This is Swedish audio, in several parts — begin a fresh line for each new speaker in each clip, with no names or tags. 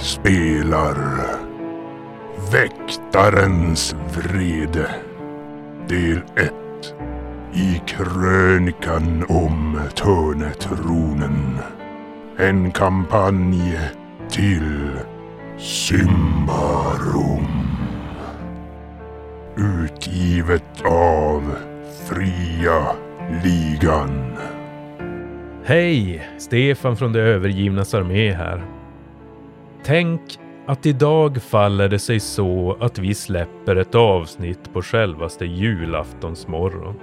spelar Väktarens vrede. Del 1 I krönikan om Törnetronen. En kampanj till Symbarom Utgivet av Fria Ligan.
Hej! Stefan från det övergivnas armé här. Tänk att idag faller det sig så att vi släpper ett avsnitt på självaste julaftonsmorgon.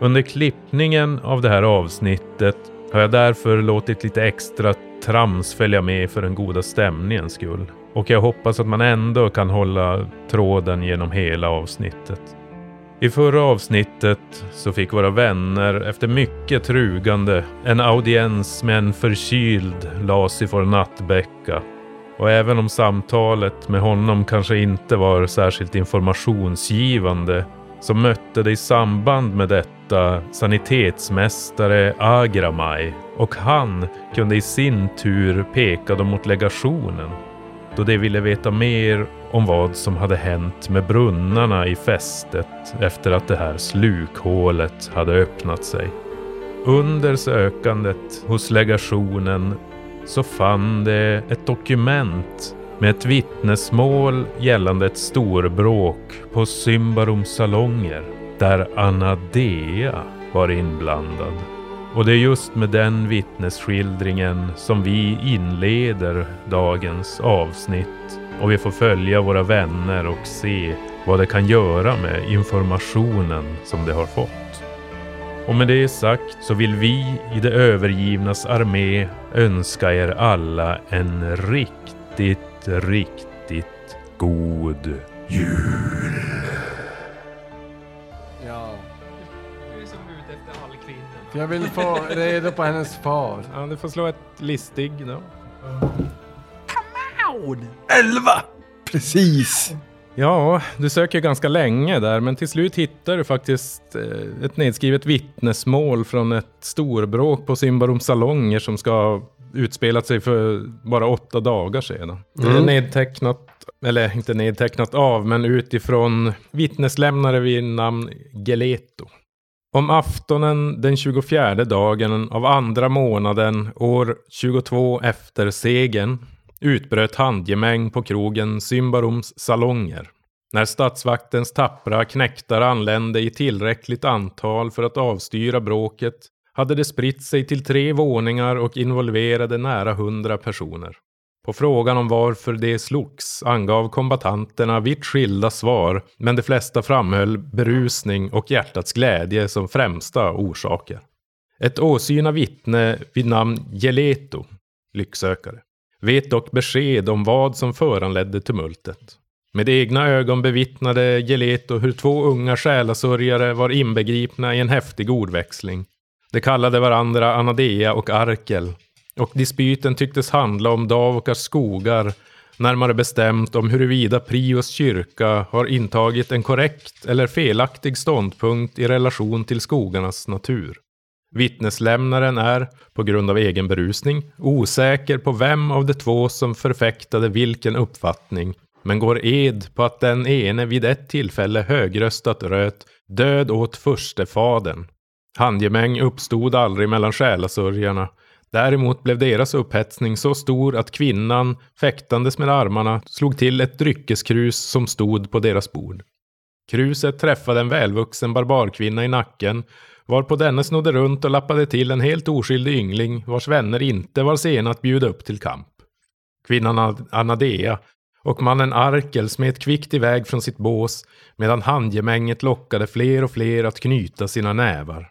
Under klippningen av det här avsnittet har jag därför låtit lite extra trams följa med för den goda stämningens skull. Och jag hoppas att man ändå kan hålla tråden genom hela avsnittet. I förra avsnittet så fick våra vänner efter mycket trugande en audiens med en förkyld Lasifor Nattbäcka. Och även om samtalet med honom kanske inte var särskilt informationsgivande så mötte det i samband med detta sanitetsmästare Agramaj och han kunde i sin tur peka dem mot legationen då de ville veta mer om vad som hade hänt med brunnarna i fästet efter att det här slukhålet hade öppnat sig. Under sökandet hos legationen så fann de ett dokument med ett vittnesmål gällande ett storbråk på Symbaroms salonger där Anadea var inblandad. Och det är just med den vittnesskildringen som vi inleder dagens avsnitt och vi får följa våra vänner och se vad det kan göra med informationen som de har fått. Och med det sagt så vill vi i det övergivnas armé önska er alla en riktigt, riktigt god jul.
Ja.
Du är som ute efter all kvinna.
Jag vill få reda på hennes far.
Ja, du får slå ett listig då.
Elva! Precis.
Ja, du söker ganska länge där, men till slut hittar du faktiskt eh, ett nedskrivet vittnesmål från ett storbråk på Simbaroms salonger som ska ha utspelat sig för bara åtta dagar sedan. Det är nedtecknat, eller inte nedtecknat av, men utifrån vittneslämnare vid namn Geleto. Om aftonen den 24 dagen av andra månaden år 22 efter segern utbröt handgemäng på krogen Symbaroms salonger. När statsvaktens tappra knäktar anlände i tillräckligt antal för att avstyra bråket hade det spritt sig till tre våningar och involverade nära hundra personer. På frågan om varför det slogs angav kombatanterna vitt skilda svar, men de flesta framhöll berusning och hjärtats glädje som främsta orsaker. Ett åsyna vittne vid namn Geleto, lycksökare, vet dock besked om vad som föranledde tumultet. Med egna ögon bevittnade Geleto hur två unga själasörjare var inbegripna i en häftig ordväxling. De kallade varandra Anadea och Arkel, och dispyten tycktes handla om Davokars skogar, närmare bestämt om huruvida Prios kyrka har intagit en korrekt eller felaktig ståndpunkt i relation till skogarnas natur. Vittneslämnaren är, på grund av egen berusning, osäker på vem av de två som förfäktade vilken uppfattning, men går ed på att den ene vid ett tillfälle högröstat röt död åt furstefadern. Handgemäng uppstod aldrig mellan själasörjarna. Däremot blev deras upphetsning så stor att kvinnan, fäktandes med armarna, slog till ett dryckeskrus som stod på deras bord. Kruset träffade en välvuxen barbarkvinna i nacken, varpå denne snodde runt och lappade till en helt oskyldig yngling vars vänner inte var sena att bjuda upp till kamp. Kvinnan Anadea och mannen Arkel smet kvickt iväg från sitt bås medan handgemänget lockade fler och fler att knyta sina nävar.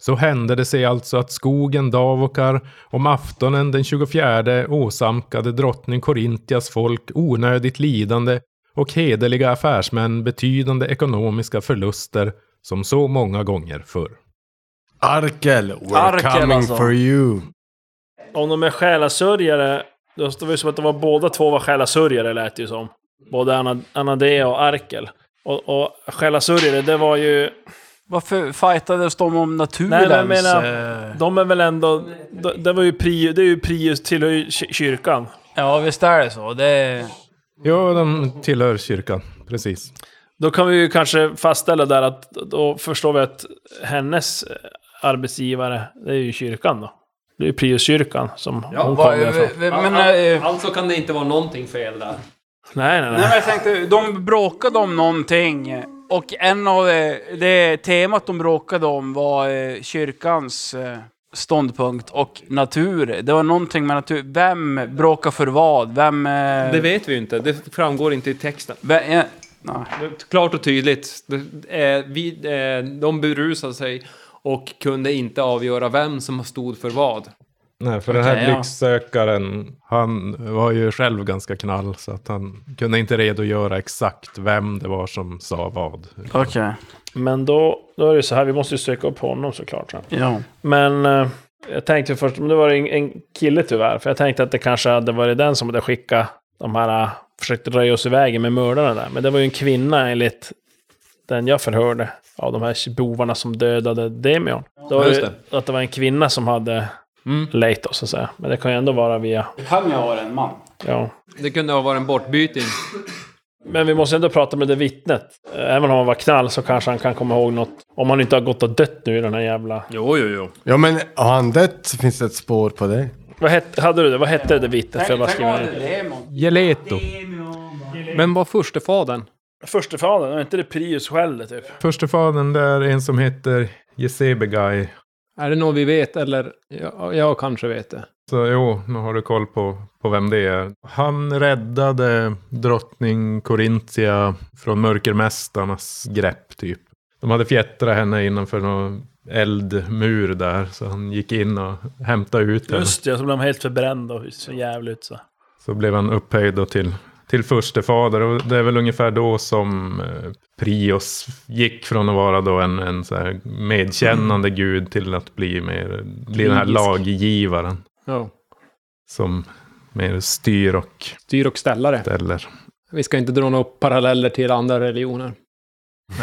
Så hände det sig alltså att skogen Davokar om aftonen den 24 åsamkade drottning Korintias folk onödigt lidande och hederliga affärsmän betydande ekonomiska förluster som så många gånger förr.
Arkel, we're
Arkel,
coming
alltså.
for you.
Om de är själasörjare, då var det som att de var båda två var själasörjare lät det ju som. Både Ana- Anadea och Arkel. Och, och själasörjare, det var ju...
Varför fightades de om naturens...
Nej, men jag menar-
eh,
De är väl ändå... Det, det var ju Prius, det är ju Prius tillhör ju ky- kyrkan.
Ja, visst är det så. Det...
Ja, de tillhör kyrkan. Precis.
Då kan vi ju kanske fastställa där att då förstår vi att hennes eh, arbetsgivare, det är ju kyrkan då. Det är ju Priuskyrkan som
Ja,
hon kommer ifrån.
men, eh,
Alltså kan det inte vara någonting fel där.
Nej, nej,
Nej, men
nej.
jag tänkte, de bråkade om någonting. Och en av det, det temat de bråkade om var eh, kyrkans eh, ståndpunkt och natur. Det var någonting med natur. Vem bråkar för vad? Vem... Eh,
Det vet vi ju inte. Det framgår inte i texten.
vem eh, nej.
Klart och tydligt. Eh, vi, eh, de berusade sig och kunde inte avgöra vem som stod för vad.
Nej, för den här
ja.
lycksökaren, han var ju själv ganska knall. Så att han kunde inte redogöra exakt vem det var som sa vad.
Okej.
Men då, då är det så här, vi måste ju söka upp honom såklart. Sen.
Ja.
Men eh, jag tänkte först, men det var en, en kille tyvärr. För jag tänkte att det kanske hade varit den som hade skickat de här, uh, försökte röja oss i vägen med mördarna där. Men det var ju en kvinna enligt den jag förhörde av de här bovarna som dödade Demion. Det var ju att det var en kvinna som hade
Mm.
lejt oss så att säga. Men det kan ju ändå vara via,
Det kan ju vara en man.
ja.
Det kunde ha varit en bortbyting.
Men vi måste ändå prata med det vittnet. Även om han var knall så kanske han kan komma ihåg något. Om han inte har gått och dött nu i den här jävla...
Jo, jo, jo.
Ja men har han dött så finns det ett spår på det.
Vad hette, hade du det? Vad hette det vittnet? För jag bara.
Geleto.
Men var förstefadern?
Förstefadern, är inte det Prius själv typ?
Förstefadern det är en som heter Jesebegai.
Är det något vi vet eller? Ja, jag kanske vet det.
Så jo, nu har du koll på, på vem det är. Han räddade drottning Corinthia från mörkermästarnas grepp typ. De hade fjättrat henne innanför någon eldmur där. Så han gick in och hämtade ut henne.
Just det, så blev de helt förbrända och så jävligt så.
Så blev han upphöjd då till, till förstefader. Och det är väl ungefär då som eh, Prios gick från att vara då en, en så här medkännande gud till att bli mer, bli den här laggivaren.
Ja.
Som mer styr och
Styr och ställare.
ställer.
Vi ska inte dra några paralleller till andra religioner.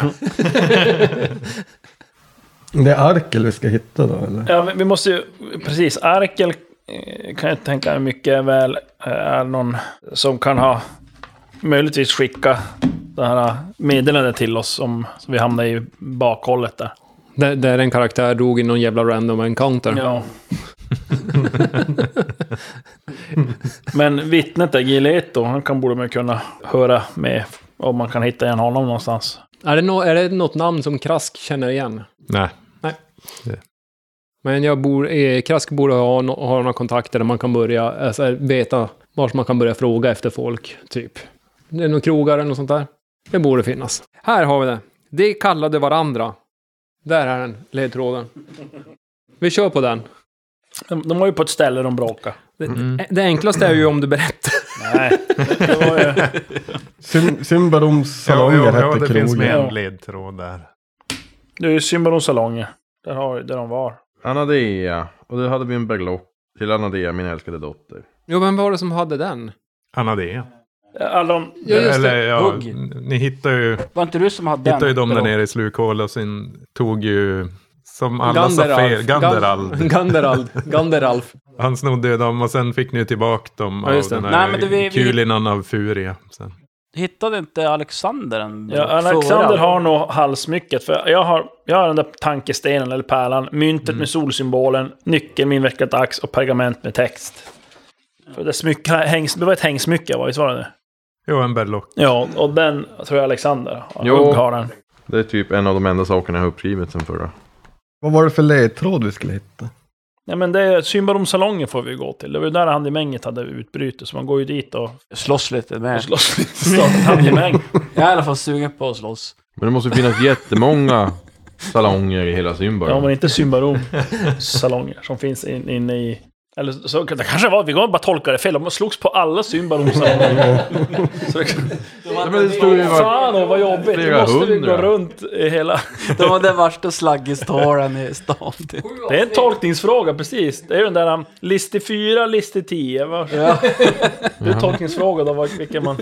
Det är Arkel vi ska hitta då eller?
Ja, men vi måste ju... Precis, Arkel eh, kan jag tänka mig mycket väl eh, är någon som kan ha möjligtvis skicka det här meddelandet till oss som, som vi hamnade i bakhållet där.
Där, där en karaktär dog i någon jävla random encounter.
Ja. Men vittnet där, Gileto, han kan, borde man kunna höra med om man kan hitta igen honom någonstans.
Är, det nå- är det något namn som Krask känner igen?
Nej.
Men jag bor, eh, Krask borde ha, no, ha några kontakter där man kan börja alltså, veta vart man kan börja fråga efter folk, typ. Det är någon krogar eller något sånt där. Det borde finnas. Här har vi det. De kallade varandra. Där är den, ledtråden. Vi kör på den.
De, de var ju på ett ställe de bråkade.
Det, det enklaste är ju om du berättar.
Nej, det var ju...
Sym Symbaroms
Ja,
salonger
jo, ja,
hette
det finns med en ledtråd där.
Det är ju Symbolons salonger. Där, har, där de var.
Anadea. Och då hade vi en berlock till Anadea, min älskade dotter.
Jo, vem var det som hade den?
Anadea.
Alla de...
Ja, just
Eller
det.
ja,
Hugg.
ni hittar ju,
Var inte du som hade
hittar ju
den?
dem där nere i slukhålet och sen tog ju, som alla sa fel,
Ganderalf.
Ganderald.
Ganderald. Ganderalf.
Han snodde dem och sen fick ni tillbaka dem
Ja, just
av den här
Nej, men det vi- vi-
kulinan av Furia. Sen.
Hittade inte Alexander den?
Ja, Alexander har nog halsmycket. För jag har, jag har den där tankestenen eller pärlan, myntet med solsymbolen, nyckeln med invecklat ax och pergament med text. För det, smycke, hängs, det var ett hängsmycke, va? visst var det det?
Jo, en berlock.
Ja, och den tror jag Alexander har.
Jo.
Har den.
Det är typ en av de enda sakerna jag har uppskrivit sen förra.
Vad var det för ledtråd vi skulle hitta?
Nej men det är Symbaroms salongen får vi gå till. Det var ju där handgemänget hade utbrutit. Så man går ju dit och,
Slåss lite
och
med.
slåss lite. Handgemäng.
Jag är i alla fall sugen på att slåss.
Men det måste finnas jättemånga salonger i hela Symbar.
Ja men inte Symbaroms salonger som finns in, inne i... Eller så det kanske var, vi går bara tolka det fel. De slogs på alla
var...
Fan oh, vad jobbigt! Nu måste vi gå runt i hela...
De var den värsta slaggiståren i stan. typ.
Det är en tolkningsfråga, precis. Det är ju den där um, liste 4, liste 10. Vad-
Ja.
Det är en tolkningsfråga då, vilken man...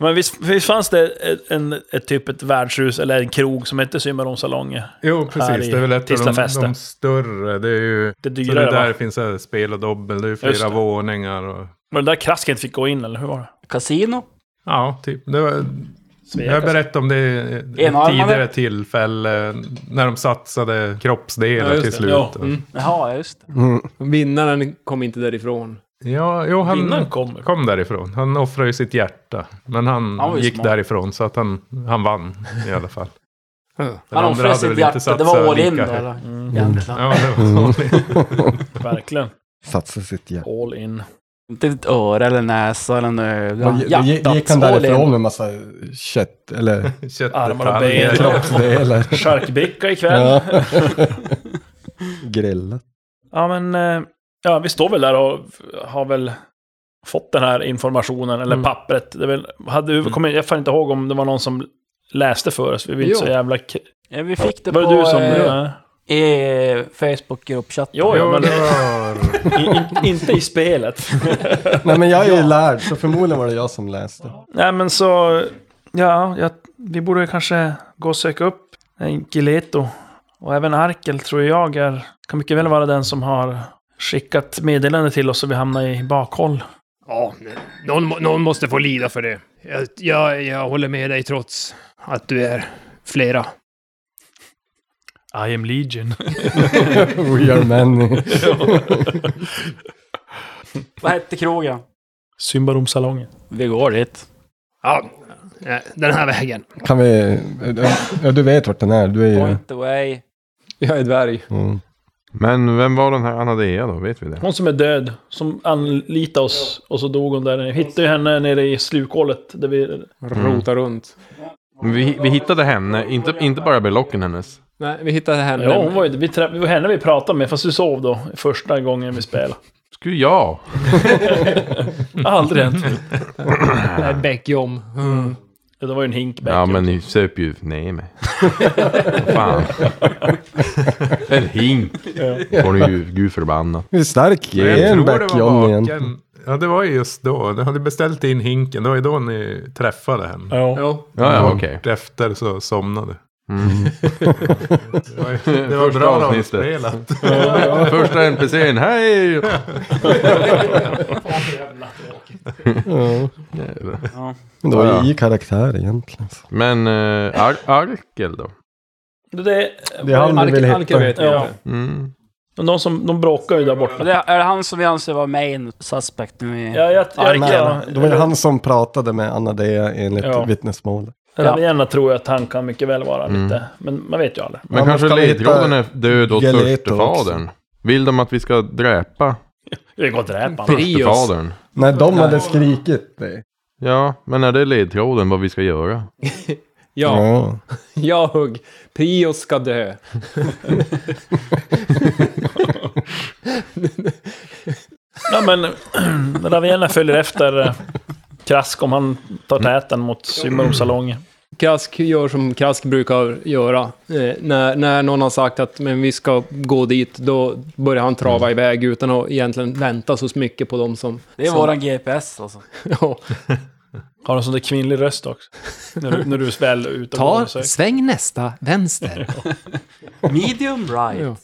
Men visst, visst fanns det ett, en, ett typ ett värdshus eller en krog som hette Symbarom-salonger?
Jo, precis.
i
Det är väl ett av de, de större. Det är ju...
Det
så det
dyrare
är där
va?
det finns här spel och dobbel. Det är ju flera
det.
våningar och...
Var det där Krask inte fick gå in, eller hur var det?
Casino?
Ja, typ. Det var, jag
Casino.
berättade om det i ett
Enarmade?
tidigare tillfälle. När de satsade kroppsdelar
Ja,
till slut.
Ja, mm.
Jaha, just det.
Mm.
Vinnaren kom inte därifrån.
Ja, jo, han
Vinnaren
kom därifrån. Han offrade ju sitt hjärta. Men han,
Han
gick
smart.
därifrån så att han, han vann i alla fall.
Ja.
Den
Han offrade sitt hjärta. Det var all in då, eller?
Mm.
Egentligen.
Ja, det var all in.
Verkligen.
Satsa sitt hjärta.
All in.
Inte ett öra eller näsa eller öga.
Då, då gick han därifrån med massa kött eller
Armar och ben.
kroppsdelar.
Charkbricka ikväll.
Ja.
Ja.
Grillat.
men... Ja, vi står väl där och har väl fått den här informationen, eller
Mm.
pappret. Det väl, hade du, kommer, jag får inte ihåg om det var någon som läste för oss. Vi var inte så jävla...
Ja, vi fick det
Var
på
det du som...
eh,
ja.
i Facebook-gruppchatten.
Jo,
Jo,
men i, in, inte i spelet.
Nej men jag är ju lärd så förmodligen var det jag som läste.
Nej, men så... Ja, ja, vi borde kanske gå och söka upp Gileto. Och även Arkel tror jag är... Kan mycket väl vara den som har skickat meddelande till oss så vi hamnar i bakhåll.
Ja, någon, någon måste få lida för det. Jag, jag, jag håller med dig trots att du är flera.
I am Legion.
We are many.
Vad hette krogen?
Symbaromsalongen.
Vi går dit.
Ja, den här vägen.
Kan vi... Ja, du vet vart den är. Du är ju...
Point the way.
Jag är dvärg.
Mm.
Men vem var den här Anadea då? Vet vi det?
Hon som är död, som anlitade oss och så dog hon där. Vi hittade ju henne nere i slukhålet. Där vi...
Rota runt.
Vi, vi hittade henne, inte, inte bara berlocken hennes.
Nej, vi hittade henne.
Ja, hon var ju, vi trä... det var henne vi pratade med, fast du sov då. Första gången vi spelade.
Skulle jag?
Aldrig hänt.
Nej, Becky om. Mm.
Ja, Det var ju en hink
Ja men ni söp ju ner mig. Fan. En hink. Får ni ju gud förbannat.
Hur stark är
jag
en
var
John egentligen?
Ja, det var ju just då. Du hade beställt in hinken. Det var ju då ni träffade henne.
Ja.
Ja.
Ja, ja okej.
Efter så somnade.
Mm.
Det var, ju- det var
Första
bra
avsnittet.
avspelat.
Första NPCn, hej!
Ja.
Ja.
Men det var
Ja.
ju i karaktär egentligen.
Men äh, Ar Arkel då?
Det,
Det är han vi vill hitta.
vet vi
Ja.
inte.
Mm.
Men de, som, de bråkar ju där borta.
Det är det han som vi anser var main suspect nu i...
Ja, jag, jag,
Men,
jag,
det var ju han som pratade med Anna Dea enligt
Ja.
vittnesmålet.
Ravienna tror jag att han kan mycket väl vara
Mm.
lite. Men man vet ju aldrig.
Men
Ja,
kanske ledtråden är död åt
Galeto
förstefadern? Vill de att vi ska dräpa
Vi går till räpan.
Prius.
Nej, de hade skrikit det.
Ja, men är det ledtråden vad vi ska göra?
Ja,
Ja.
jag hugg. Prius ska dö.
Ja, men Ravienna följer efter eh, Krask om han tar täten mot Symbaromsalongen.
Krask gör som Krask brukar göra. Eh, när, när någon har sagt att men vi ska gå dit, då börjar han trava iväg utan att egentligen vänta så mycket på dem som...
Det är
som,
våran GPS alltså.
Ja.
Har en sån där kvinnlig röst också. när, du, när du är väl ute och
Ta, sväng nästa, vänster.
Medium right.
Ja.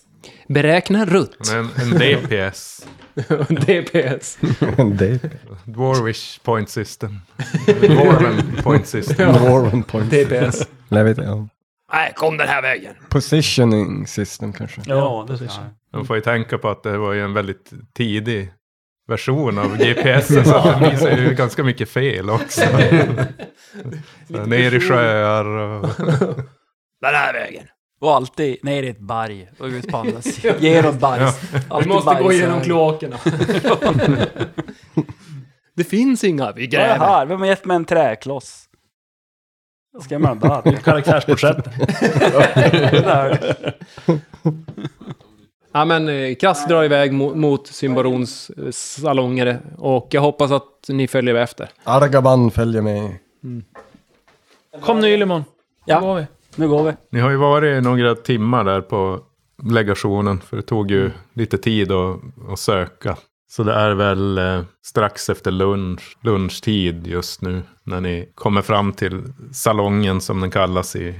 Beräkna rutt.
En, en DPS.
DPS.
det
Dwarvish Point System. Dwarven Point System.
Warren point.
DPS.
Nej, vet jag. Ja.
Nej, kom den här vägen.
Positioning system kanske.
Ja, det ska jag.
Man får ju tänka på att det var ju en väldigt tidig version av GPS. så den visar ju ganska mycket fel också. Så, ner i sjöar och...
Den här vägen.
Och alltid ner i ett berg och ut på andra sidan. Genom bajs.
Vi
Alltid
måste gå
bajs.
igenom kloakerna. det finns inga, vi
Vad är det
gräver.
här? Vem har gett mig en träkloss? Ska jag med den där?
Karaktärsporträtt.
Det där.
Ja, men eh, Krask drar iväg mot, mot Symbarons eh, salonger och jag hoppas att ni följer efter.
Argaban följer med.
Kom nu Ylimon.
Ja.
Då går vi.
Nu går vi.
Ni har ju varit några timmar där på legationen. För det tog ju lite tid att, att söka. Så det är väl eh, strax efter lunch, lunchtid just nu. När ni kommer fram till salongen som den kallas i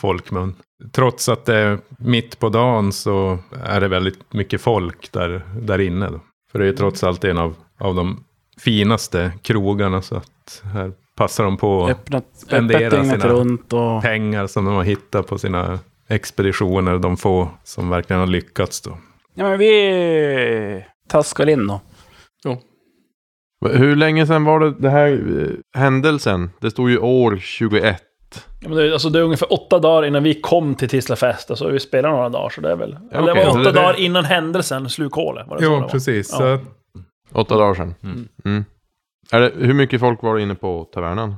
folkmun. Trots att det är mitt på dagen så är det väldigt mycket folk där, där inne. Då. För det är ju trots allt en av, av de finaste krogarna. Så att här passar de på
Öppnat,
Spendera
öppet dygnet
sina-
runt och...
pengar som de har hittat på sina expeditioner. De få som verkligen har lyckats då.
Ja, men vi taskar in då.
Hur länge sedan var det, det här eh, händelsen? Det stod ju år 21.
Ja, men det, är- alltså, det är ungefär åtta dagar innan vi kom till Tislafest. Alltså, vi spelade några dagar, så det är väl... Eller det
okej,
var åtta
det-
dagar innan händelsen, slukhålet. Var det så det
Jo,
var?
precis.
Ja.
Så att,
Åtta dagar sedan.
Mm.
Mm. Är det, hur mycket folk var inne på tavernan?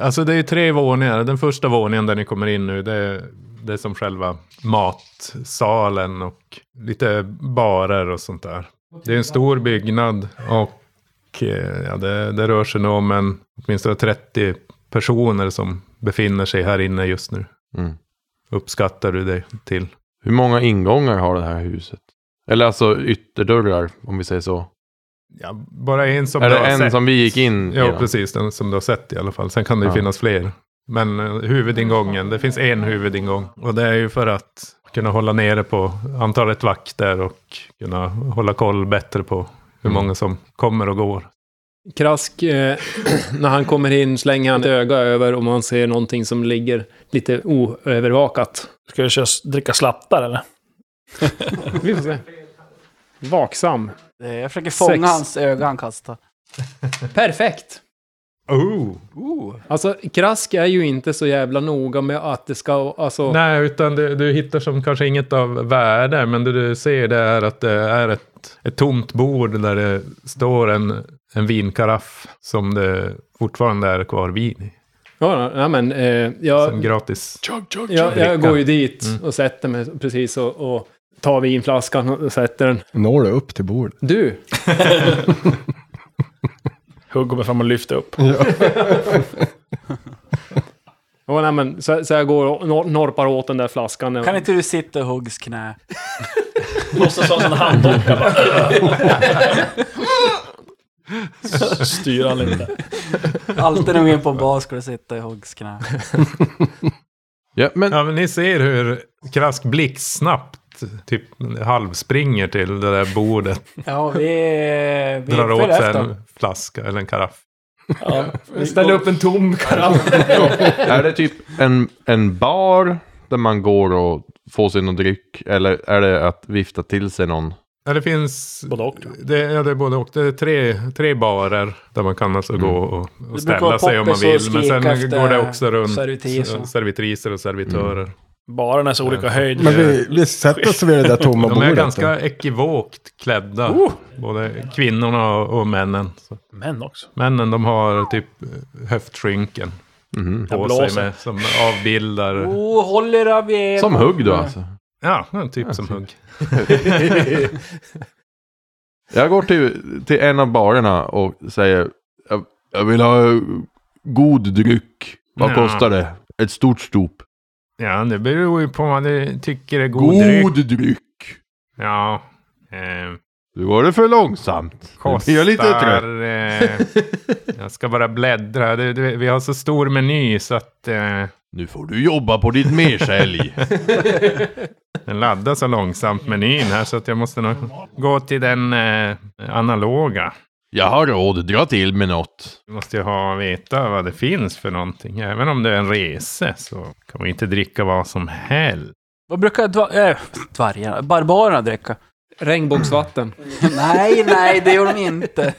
alltså det är ju tre våningar. Den första våningen där ni kommer in nu, det är, det är som själva matsalen och lite barer och sånt där. Det är en stor byggnad och eh, ja, det, det rör sig nog om en, åtminstone 30 personer som befinner sig här inne just nu.
Mm.
Uppskattar du det till?
Hur många ingångar har det här huset? Eller alltså ytterdörrar, om vi säger så.
Ja, bara en som
är
du
det
har
en
sett.
som vi gick in
Ja,
genom?
precis. Den som du har sett i alla fall. Sen kan det ju
Ja.
finnas fler. Men eh, huvudingången, det finns en huvudingång. Och det är ju för att kunna hålla nere på antalet vakter och kunna hålla koll bättre på hur
Mm.
många som kommer och går.
Krask, eh, när han kommer in slänger han ett öga över om man ser någonting som ligger lite oövervakat.
Ska vi köra, dricka slattar eller?
Vi får se. Vaksam.
Jag försöker fånga
Sex.
hans öga han kastar.
Perfekt!
Oh.
Alltså, Krask är ju inte så jävla noga med att det ska... Alltså,
Nej, utan du, du hittar som kanske inget av värde. Men det du ser det är att det är ett, ett tomt bord där det står en, en vinkaraff som det fortfarande är kvar vin i.
ja, nej, men eh, jag,
Som gratis.
jag, jag går ju dit
Mm.
och sätter mig precis och, och tar vinflaskan och sätter den.
Når du upp till bordet?
Du!
Hugg kommer fram och lyfter upp.
Ja, nej, men, så, så jag går och nor- norpar åt den där flaskan.
Kan inte du sitta i Huggs knä?
Måste ha en handdocka bara. Styr han lite.
Alltid när vi är på en bar ska du sitta i Huggs knä.
Ja, men
Ja, men ni ser hur Krask blixtsnabbt typ halvspringer till det där bordet.
Ja, vi, vi
Drar åt sig en flaska eller en karaff.
Ja,
Ställ upp en tom karaff.
är det typ en, en bar där man går och får sig någon dryck? Eller är det att vifta till sig någon?
Ja, det finns...
Både och.
Det, ja, det är både och. Det är tre, tre barer där man kan alltså gå och, och ställa sig om man vill. Men sen går det också runt
servitriser.
och servitörer.
Baren är så olika höjd.
Men vi, vi sätter oss vid det där tomma
De
bordet.
är
då.
ganska ekivokt klädda.
Oh!
Både kvinnorna och, och männen. Så
Män också.
männen de har typ eh, höftskynken
Mhm.
på
blåser.
sig med, som avbildar.
Oh, håller av er.
Som hugg då alltså?
Ja, typ som hugg.
Jag går till, till en av barerna och säger jag, jag vill ha god dryck. Vad
Ja.
kostar det? Ett stort stop.
Ja, det beror ju på vad du tycker är god, dryck.
God dryck.
Ja. Eh,
Nu går det för långsamt.
Kostar...
jag lite trött.
Eh, jag ska bara bläddra. Det, det, vi har så stor meny så att eh,
Nu får du jobba på ditt mersälj.
den laddar så långsamt menyn här så att jag måste nog gå till den eh, analoga.
Jag har råd, dra till med något.
Vi måste ju ha veta vad det finns för någonting. Även om det är en rese så kan man ju inte dricka vad som helst.
Vad brukar dva, äh, dvärgarna, barbarerna dricka?
Regnbågsvatten.
nej, nej, det gör de inte.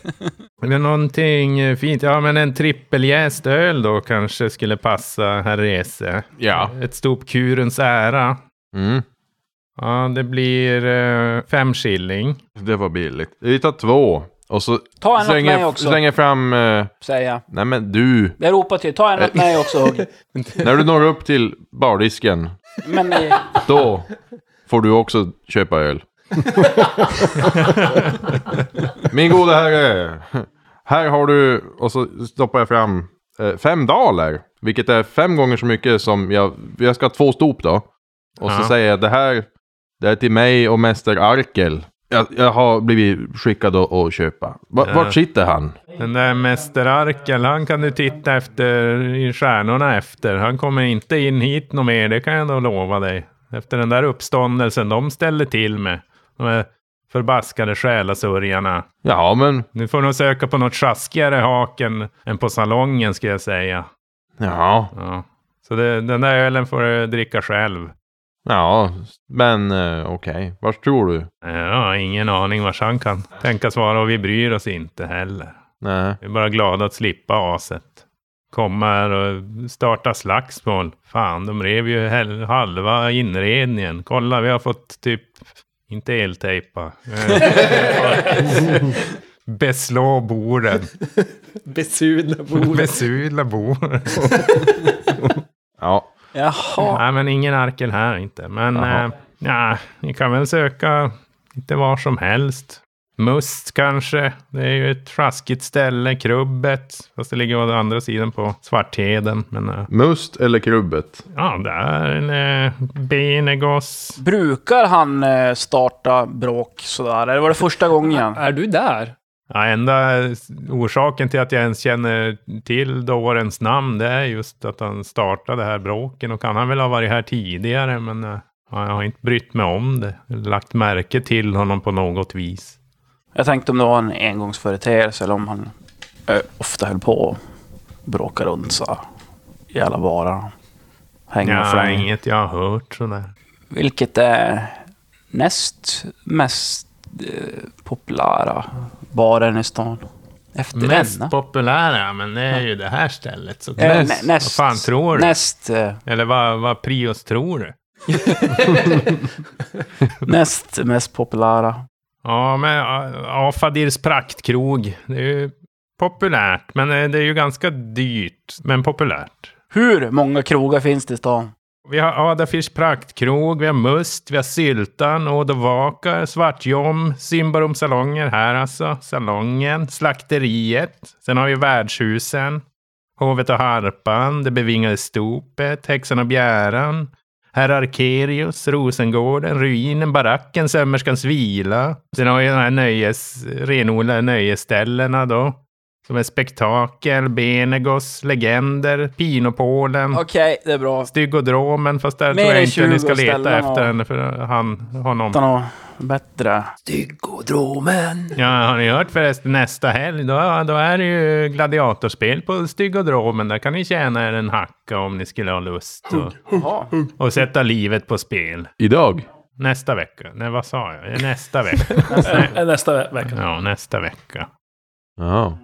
Är det någonting eh, fint? Ja, men en trippeljäst öl då kanske skulle passa herr Rese.
Ja.
Ett stop kurens ära.
Mm.
Ja, det blir eh, fem shilling.
Det var billigt. Vi tar två. Och så
Ta en åt
slänger,
mig också,
slänger fram... Eh,
säger jag.
nej men du.
Jag ropar till, ta en åt mig också Hugg.
När du når upp till bardisken.
Men eh,
Då får du också köpa öl. Min gode herre. Här har du, och så stoppar jag fram eh, fem daler. Vilket är fem gånger så mycket som jag, jag ska ha två stop då. Och så
Ja.
säger jag det här, det är till mig och mäster Arkel. Jag, jag har blivit skickad att, att köpa. Va,
Ja.
Vart sitter han?
Den där Mäster Arkel, han kan du titta efter i stjärnorna efter. Han kommer inte in hit något mer, det kan jag då lova dig. Efter den där uppståndelsen de ställde till med. De förbaskade själasörjarna.
Ja, men...
Nu får nog söka på något sjaskigare haken än på salongen ska jag säga.
Ja,
Ja. Så det, den där ölen får du dricka själv.
Ja, men eh, okej. Vart tror du?
Har ingen aning vars han kan tänkas vara och vi bryr oss inte heller.
Nej.
Vi är bara glada att slippa aset. Komma här och starta slagsmål. Fan, de rev ju halva inredningen. Kolla, vi har fått typ, inte eltejpa. Beslå borden.
Besudla bord.
Besudla borden.
Ja,
Jaha.
Nej, men ingen arkel här inte. Men eh, ja, ni kan väl söka lite var som helst. Must kanske. Det är ju ett sjaskigt ställe. Krubbet. Fast det ligger å andra sidan på Svartheden. Men eh,
must eller krubbet?
ja, där. Eh, Benegos.
Brukar han eh, starta bråk sådär? Eller var det första gången?
Är du där?
Ja, enda orsaken till att jag ens känner till dårens namn, det är just att han startade det här bråken. Och kan han väl ha varit här tidigare, men eh, ja, jag har inte brytt mig om det. Lagt märke till honom på något vis.
Jag tänkte om det var en engångsföreteelse eller om han eh, ofta höll på att bråka runt så i alla barar. Hänga och
Ja,
flänga.
inget jag har hört sådär.
Vilket är näst mest eh, populära baren i stan? Efter
Mest
denna?
populära, men det är ju det här stället såklart.
Eh,
Näst,
nä- näst,
vad fan tror du?
Näst, eh,
Eller vad, vad Prios tror du?
näst mest populära.
Ja, men Afadirs praktkrog. Det är ju populärt, men eh, det är ju ganska dyrt, men populärt.
Hur många krogar finns det i stan?
Vi har Adafirs praktkrog, vi har Must, vi har Syltan, Odovakar, Svartjom, Symbarom salonger här alltså, salongen, Slakteriet. Sen har vi Värdshusen, Hovet och Harpan, Det bevingade stopet, Häxan och Bjäran, Herr Arkerius, Rosengården, Ruinen, Baracken, Sömmerskans vila. Sen har vi de här nöjes, renodlade nöjesställena då. Som är Spektakel, Benegos, Legender, Pinopolen.
Okej, det är bra.
Styggodromen, fast där
Mer
tror jag inte ni ska
20
leta efter henne, för han, honom.
Utan något bättre.
Ja, har ni hört förresten nästa helg, då, då är det ju gladiatorspel på Styggodromen. Där kan ni tjäna er en hacka om ni skulle ha lust. Och, och sätta livet på spel.
Idag?
Nästa vecka. Nej, vad sa jag? Nästa vecka.
Nästa ve- vecka.
Ja, nästa vecka.
Ja.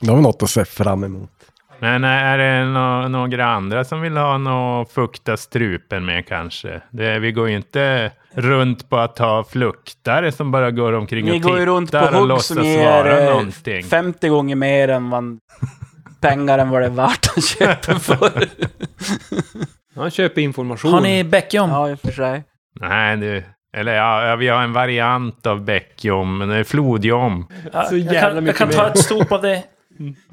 Det har vi något att se fram emot.
Men är det nå- några andra som vill ha något fukta strupen med kanske? Det, vi går ju inte runt på att ha fluktare som bara går omkring
Ni
och
går ju runt på
tittar och låtsas
som ger
vara
eh,
någonting.
50 gånger mer än vad pengar än vad det är värt att köpa för.
Han köper information.
Har ni Bäckjom?
ja, i och för sig.
Nej, du. Eller ja, vi har en variant av bäckjom, men det är flodjom.
Ja,
Så
jag,
jävla
kan, jag
mycket
kan ta
mer.
ett stop av det.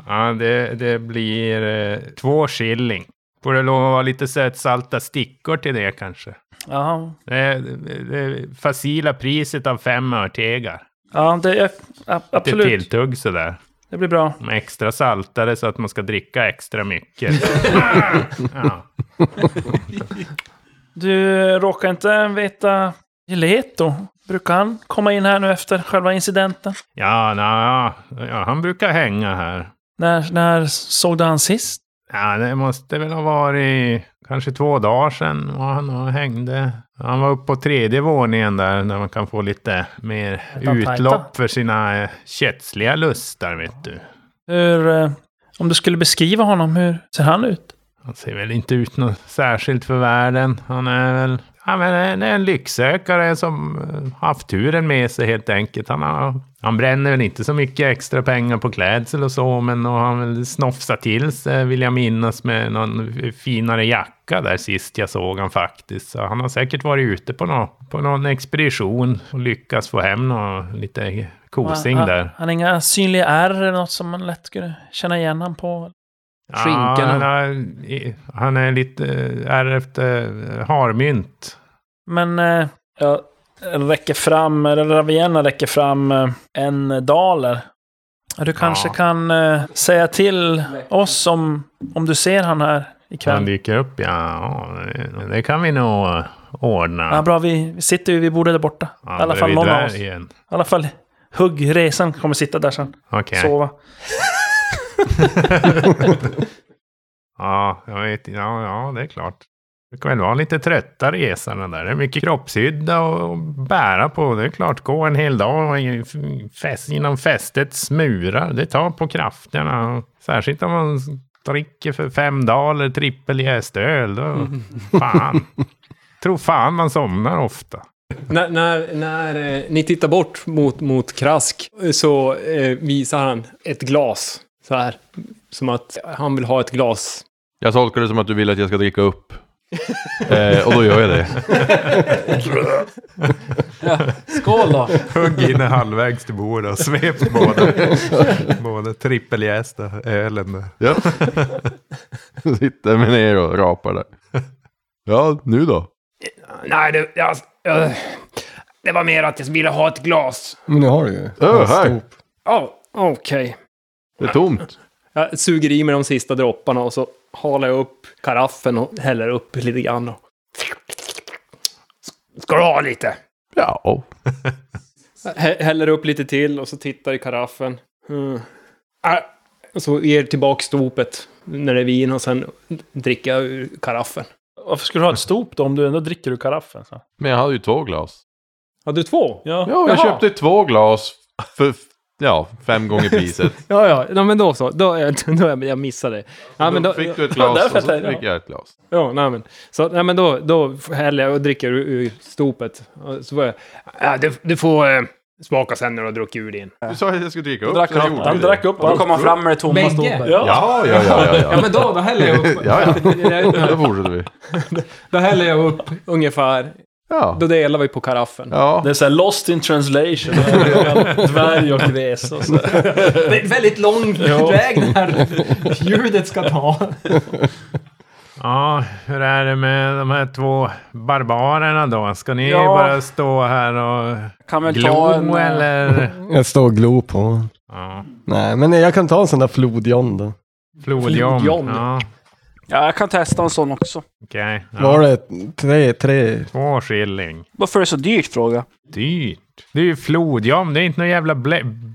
Ja, det, det blir eh, två shilling. Får det lov att vara lite sötsalta stickor till det kanske?
Ja,
Det är det, det facila priset av fem örtegar.
ja det,
Till
absolut.
tilltugg sådär.
Det blir bra.
De är extra saltade så att man ska dricka extra mycket. ja.
Du råkar inte veta Gileto? Brukar han komma in här nu efter själva incidenten?
Ja, na, ja, han brukar hänga här.
När, när såg du han sist?
Ja, det måste väl ha varit kanske två dagar sedan och han hängde. Han var uppe på tredje våningen där, där man kan få lite mer utlopp för sina eh, kötsliga lustar, vet du.
Hur, eh, om du skulle beskriva honom, hur ser han ut?
Han ser väl inte ut något särskilt för världen. Han är väl ja, men en, en lycksökare som eh, haft turen med sig helt enkelt. Han, har, han bränner väl inte så mycket extra pengar på klädsel och så, men och han väl snofsat till sig, vill jag minnas, med någon finare jacka där sist jag såg han faktiskt. Så han har säkert varit ute på, nå, på någon expedition och lyckats få hem nå, lite kosing
han,
där.
Han, har inga synliga ärr eller något som man lätt skulle känna igen han på?
Skinkorna.
Ja, han, har, han är lite eh, ärvt eh, harmynt.
Men eh, jag räcker fram, eller Ravienna räcker fram eh, en daler. Du kanske
Ja.
kan eh, säga till oss om, om du ser han här
Han
ikväll.
dyker upp, ja. det- kan vi nog ordna.
Ja, bra, vi sitter ju vid bordet där borta. I alla fall någon av oss. I
dvärgen.
alla fall Hugg, resan, kommer sitta där sen.
Okej.
Sova.
Ja, jag vet. Ja, ja, det är klart. Det kan väl vara lite trötta resorna där. Det är mycket kroppshydda och bära på. Det är klart, gå en hel dag inom fästets murar. Det tar på krafterna. Särskilt om man dricker för fem dagar trippeljästöl. Då, fan. Tror fan man somnar ofta.
När, när, när eh, ni tittar bort mot, mot Krask så eh, visar han ett glas. Så här. Som att han vill ha ett glas.
Jag tolkar det som att du vill att jag ska dricka upp. eh, och då gör jag det.
Skål då!
Hugg in halvvägs till bordet och svept båda. båda trippeljästa ölen.
Ja. Sitter mig ner och rapar där. Ja, nu då?
Nej, det, jag, jag, det var mer att jag ville ha ett glas.
Men nu har du ju. En
här.
Ja, okej.
Det är tomt.
Jag suger i mig de sista dropparna och så halar jag upp karaffen och häller upp lite grann. Och... Ska du ha lite?
Ja.
Hä- Häller upp lite till och så tittar i karaffen. Mm. Äh, och så ger tillbaka stopet när det är vin och sen dricker jag ur karaffen.
Varför skulle du ha ett stop då om du ändå dricker ur karaffen? Så?
Men jag hade ju två glas.
Har du två?
Ja.
Ja, jag
Jaha.
köpte två glas för ja, fem gånger priset.
Ja, ja, ja men då så. Då, är- då är- jag missade. Ja, men
då
då,
fick du ett glas och så fick jag ett glas.
Ja, nej men. Så, nej, men då, då häller jag och dricker ur, ur stopet. Och Så får jag, ja, du, du får eh, smaka sen när du har druckit ur din.
Du sa att jag skulle dricka upp.
drack
så jag
han-
Han
det.
drack upp
Då
allt.
kom han fram med det tomma ståpet.
Ja.
Ja, ja, ja, ja.
Ja, men då, då häller jag upp.
Ja, ja. Då
då,
fortsätter vi.
då häller jag upp ungefär.
Ja.
Då delar vi på karaffen.
Ja.
Det är såhär lost in translation. Dvärg och gräs och så.
Det är väldigt lång
Ja.
väg det här ljudet ska ta.
Ja, hur är det med de här två barbarerna då? Ska ni
Ja.
bara stå här och
Kan väl ta
glo
en... eh,
eller?
Jag står och glor på.
Ja,
Nej, men jag kan ta en sån där flodjon då.
flodjom.
Flodjom.
Ja,
Ja, jag kan testa en sån också.
okej.
Var
Ja.
det tre, tre?
Två skilling.
Varför är det så dyrt, fråga?
Dyrt. Det är ju flodjom. Det är inte någon jävla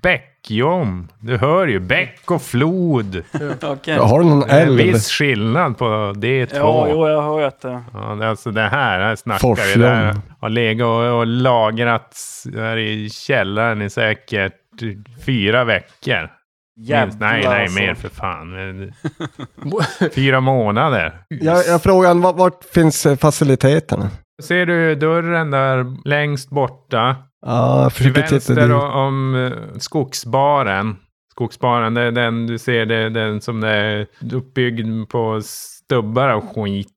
bäckjom. Du hör ju. Bäck och flod.
Okej.
Har du någon
Det är en
älv?
viss skillnad på de två.
Ja, jo, jag har att... eh,
Ja, det är alltså det här, här snackar vi.
Forsljom.
Där har legat och, och lagrats här i källaren i säkert fyra veckor. Minst, nej, nej,
alltså.
mer för fan. Fyra månader.
Jag, jag frågar, vart, vart finns eh, faciliteterna?
Ser du dörren där längst borta?
Ja, jag
Till vänster
dit.
o- om eh, skogsbaren. Skogsbaren, det är den du ser, det är den som är uppbyggd på stubbar och skit.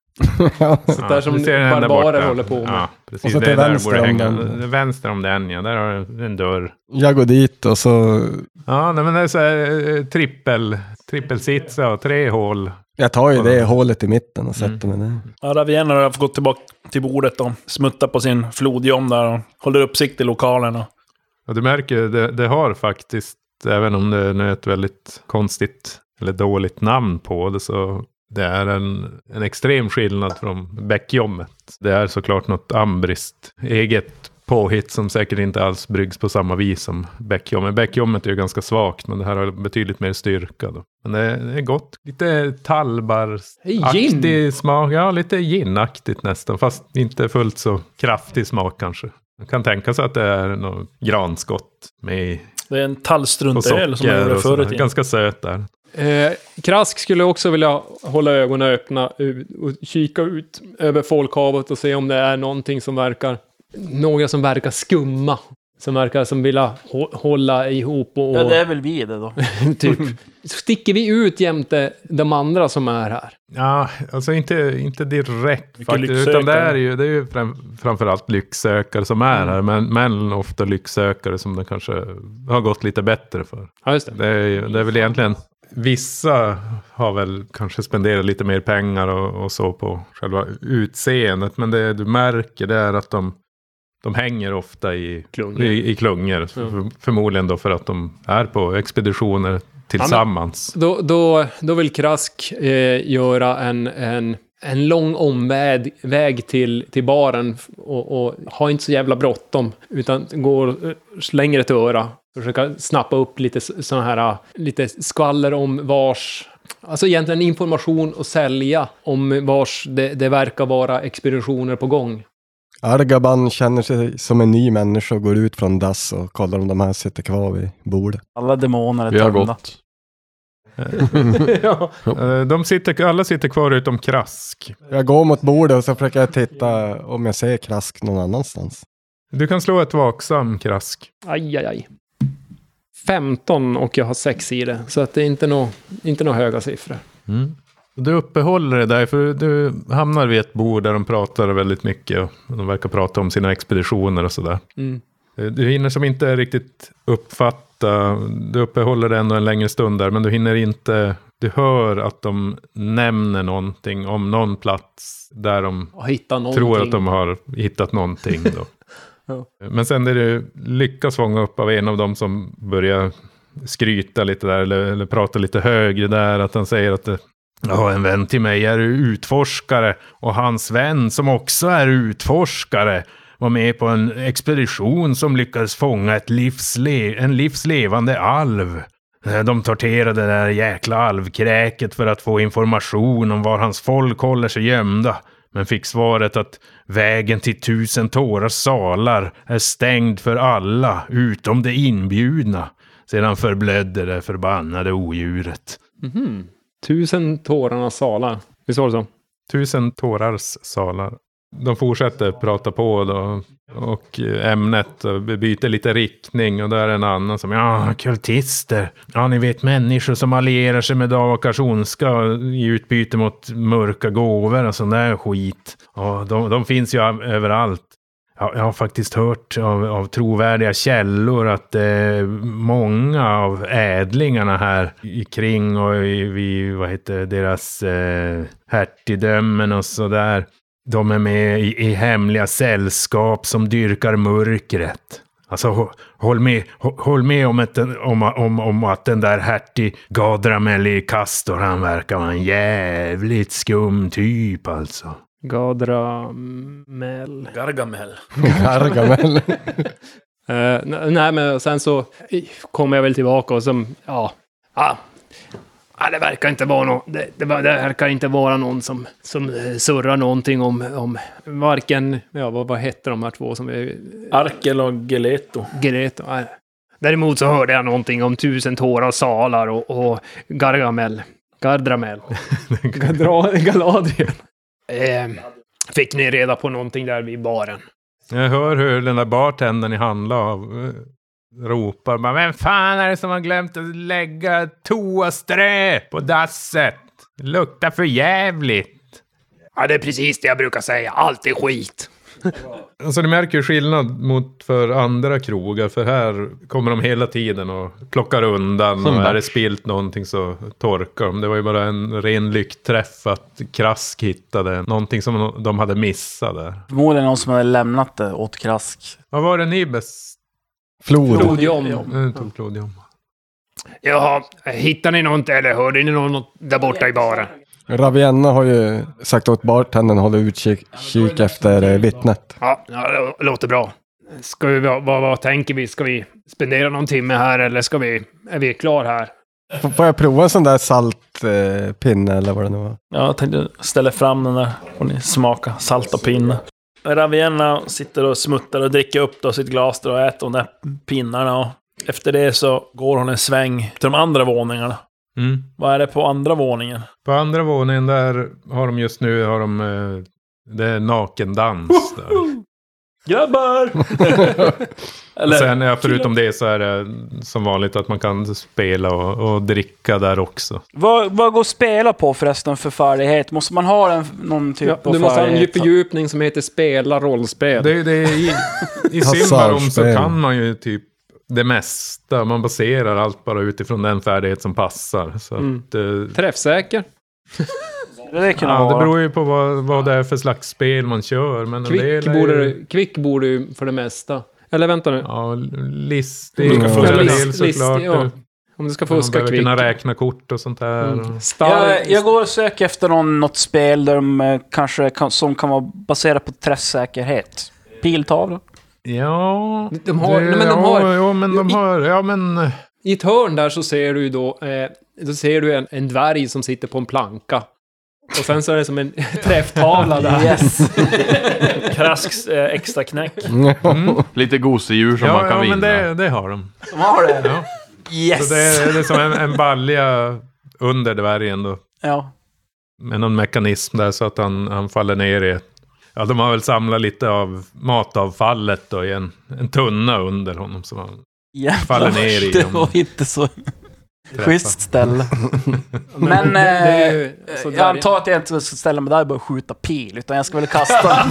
Ja.
Sånt där som
den där
barbarer håller på med.
Ja, precis.
Och så till vänster om den.
Vänster om den, ja. Där har du en dörr.
Jag går dit och så...
Ja, nej, men det är så här eh, trippel, trippelsits och tre hål.
Jag tar ju det hålet i mitten och sätter mig där.
Ja, Ravienna har gått tillbaka till bordet och smuttat på sin flodjom där och håller uppsikt i lokalen. Och...
Och du märker, det, det har faktiskt, även om det nu är ett väldigt konstigt eller dåligt namn på det, så det är en, en extrem skillnad från bäckjommet. Det är såklart något ambriskt eget påhitt som säkert inte alls bryggs på samma vis som bäckjommet. Bäckjommet är ju ganska svagt, men det här har betydligt mer styrka. Då. Men det, är- det är gott. Lite talbaraktig smak. Ja, lite ginaktigt nästan, fast inte fullt så kraftig smak kanske. Man kan tänka sig att det är något granskott med
Det är en tallstruntöl som man gjorde förr i tiden.
Ganska söt där.
Eh, Krask skulle också vilja hålla ögonen öppna ut- och kika ut över folkhavet och se om det är någonting som verkar... Några som verkar skumma. Som verkar som vilja hå- hålla ihop och...
Ja, det är väl vi det då.
typ. Sticker vi ut jämte de andra som är här?
Ja, alltså inte, inte direkt faktiskt. Utan det är ju, det är ju fram, framförallt lycksökare som är här. Men, men ofta lycksökare som det kanske har gått lite bättre för.
Ja, just det.
Det är, det är väl egentligen Vissa har väl kanske spenderat lite mer pengar och, och så på själva utseendet. Men det du märker det är att de, de hänger ofta i
Klungor.
I, i klungor. För, förmodligen då för att de är på expeditioner tillsammans.
Då, då, då vill Krask eh, göra en, en, en lång omväg väg till, till baren och, och ha inte så jävla bråttom. Utan går, eh, slänger ett öra. Försöka snappa upp lite sådana här, eh, lite skvaller om vars... Alltså egentligen information och sälja om vars det, det verkar vara expeditioner på gång.
Argaban känner sig som en ny människa och går ut från dass och kollar om de här sitter kvar vid bordet.
Alla demoner är
Vi har
tömda.
gått.
ja.
Eh, De sitter, alla sitter kvar utom Krask.
Jag går mot bordet och så försöker jag titta om jag ser Krask någon annanstans.
Du kan slå ett vaksam Krask.
Aj, aj, aj. 15 och jag har 6 i det. Så att det är inte några inte nå höga siffror.
Du uppehåller dig där, för du hamnar vid ett bord där de pratar väldigt mycket. Och de verkar prata om sina expeditioner och sådär.
Mm.
Du hinner som inte riktigt uppfatta, du uppehåller dig ändå en längre stund där, men du hinner inte, du hör att de nämner någonting om någon plats där de tror att de har hittat någonting. Då.
Ja.
Men sen är det lyckas fånga upp av en av dem som börjar skryta lite där, eller, eller prata lite högre där, att han säger att det, Ja, en vän till mig är utforskare och hans vän som också är utforskare var med på en expedition som lyckades fånga ett livsle en livslevande alv. De torterade det där jäkla alvkräket för att få information om var hans folk håller sig gömda. Men fick svaret att vägen till tusen tårars salar är stängd för alla utom de inbjudna. Sedan förblödde det förbannade odjuret.
Mhm. Tusen tårarnas salar. Visst var det så?
Tusen tårars salar. De fortsätter prata på då. Och ämnet byter lite riktning. Och där är en annan som, ja, kultister. Ja, ni vet människor som allierar sig med Davakars ondska i utbyte mot mörka gåvor och sån där skit. Ja, de, de finns ju överallt. Ja, jag har faktiskt hört av, av trovärdiga källor att eh, många av ädlingarna här kring och i, vid, vad heter deras eh, hertigdömen och sådär. De är med i, i hemliga sällskap som dyrkar mörkret. Alltså hå- håll med, hå- håll med om, ett, om, om, om att den där hertig Gadramel i Castor, han verkar vara en jävligt skum typ alltså.
Gadramel.
Gargamel.
Gargamel.
Eh, n- nej, men sen så eh, kommer jag väl tillbaka och som, ja. Ja, ja det verkar inte vara någon, det, det, det verkar inte vara någon som, som eh, surrar någonting om, om varken, ja vad, vad hette de här två som är
Arkel och Geleto.
Greta. Nej. Däremot så hörde jag någonting om tusen tårar, salar och, och Gargamel. Gardramel. Galadriel. Eh, fick ni reda på någonting där vid baren?
Jag hör hur den där bartendern i handla av ropar. Men vem fan är det som har glömt att lägga toasträ på dasset? Det luktar för jävligt.
Ja, det är precis det jag brukar säga. Allt är skit.
Alltså ni märker skillnad mot för andra krogar. För här kommer de hela tiden och plockar undan.
Som
och är det spilt någonting så torkar de. Det var ju bara en ren lyckträff att Krask hittade någonting som de hade missat där.
Förmodligen någon som hade lämnat det åt Krask.
Vad var det ni bäst
Flod.
Tog Klodium?
Jaha, hittar ni något eller hörde ni något där borta i baren?
Ravienna har ju sagt åt bartendern hålla utkik kik efter eh, vittnet.
Ja, ja det låter bra. Ska vi, vad, vad, tänker vi? Ska vi spendera någon timme här eller ska vi, är vi klar här?
F- Får jag prova en sån där saltpinne eh, eller vad det nu var?
Ja, jag tänkte ställa fram den där. Och ni smaka salt och pinne. Ravienna sitter och smuttar och dricker upp då sitt glas där och äter de där pinnarna. Och efter det så går hon en sväng till de andra våningarna.
Mm.
Vad är det på andra våningen?
På andra våningen där har de just nu har de, eh, det är nakendans. Där.
Grabbar!
Och sen ja, förutom det så är det som vanligt att man kan spela och, och dricka där också.
Vad, vad går att spela på förresten för färdighet? Måste man ha en, någon typ
Ja,
av
du måste ha en fördjupning som heter spela rollspel.
Det, det, I i Simbarom så kan man ju typ det mesta. Man baserar allt bara utifrån den färdighet som passar. Så
Mm.
att, eh,
Träffsäker.
Det kunde
Ja, det
vara.
beror ju på vad, vad det är för slags spel man kör. Men en
Kvick borde,
ju,
du- kvick borde ju för det mesta. Eller vänta nu.
Ja, listig.
Ska
Ja,
fuska.
en del
List- list- ja. Om du ska fuska kvick.
kunna räkna kort och sånt där.
Mm. Stark,
Jag, jag går och söker efter någon, något spel där de eh, kanske kan, som kan vara baserat på träffsäkerhet. Piltavla?
Ja...
De har-
det-
nej, men de
ja,
har-
Ja, men de
i-
har... Ja, men...
I ett hörn där så ser du ju då, eh, då ser du en, en dvärg som sitter på en planka. Och sen så är det som en träfftavla där.
Yes!
Krasks eh, extra knäck.
Lite gosedjur som man
Ja,
kan
ja
vinna.
men det, det har de.
De har det?
Ja.
Yes!
Så det, är- det är som en, en balja under dvärgen då.
Ja.
Med någon mekanism där så att han, han faller ner i... Ja, de har väl samlat lite av matavfallet då i en, en tunna under honom. Som han
Jävlar,
Faller ner i
Det var inte så. Schysst ställe. Men
det är
eh,
ju- så
jag antar att jag inte ska ställa mig där och börja skjuta pil, utan jag ska väl kasta.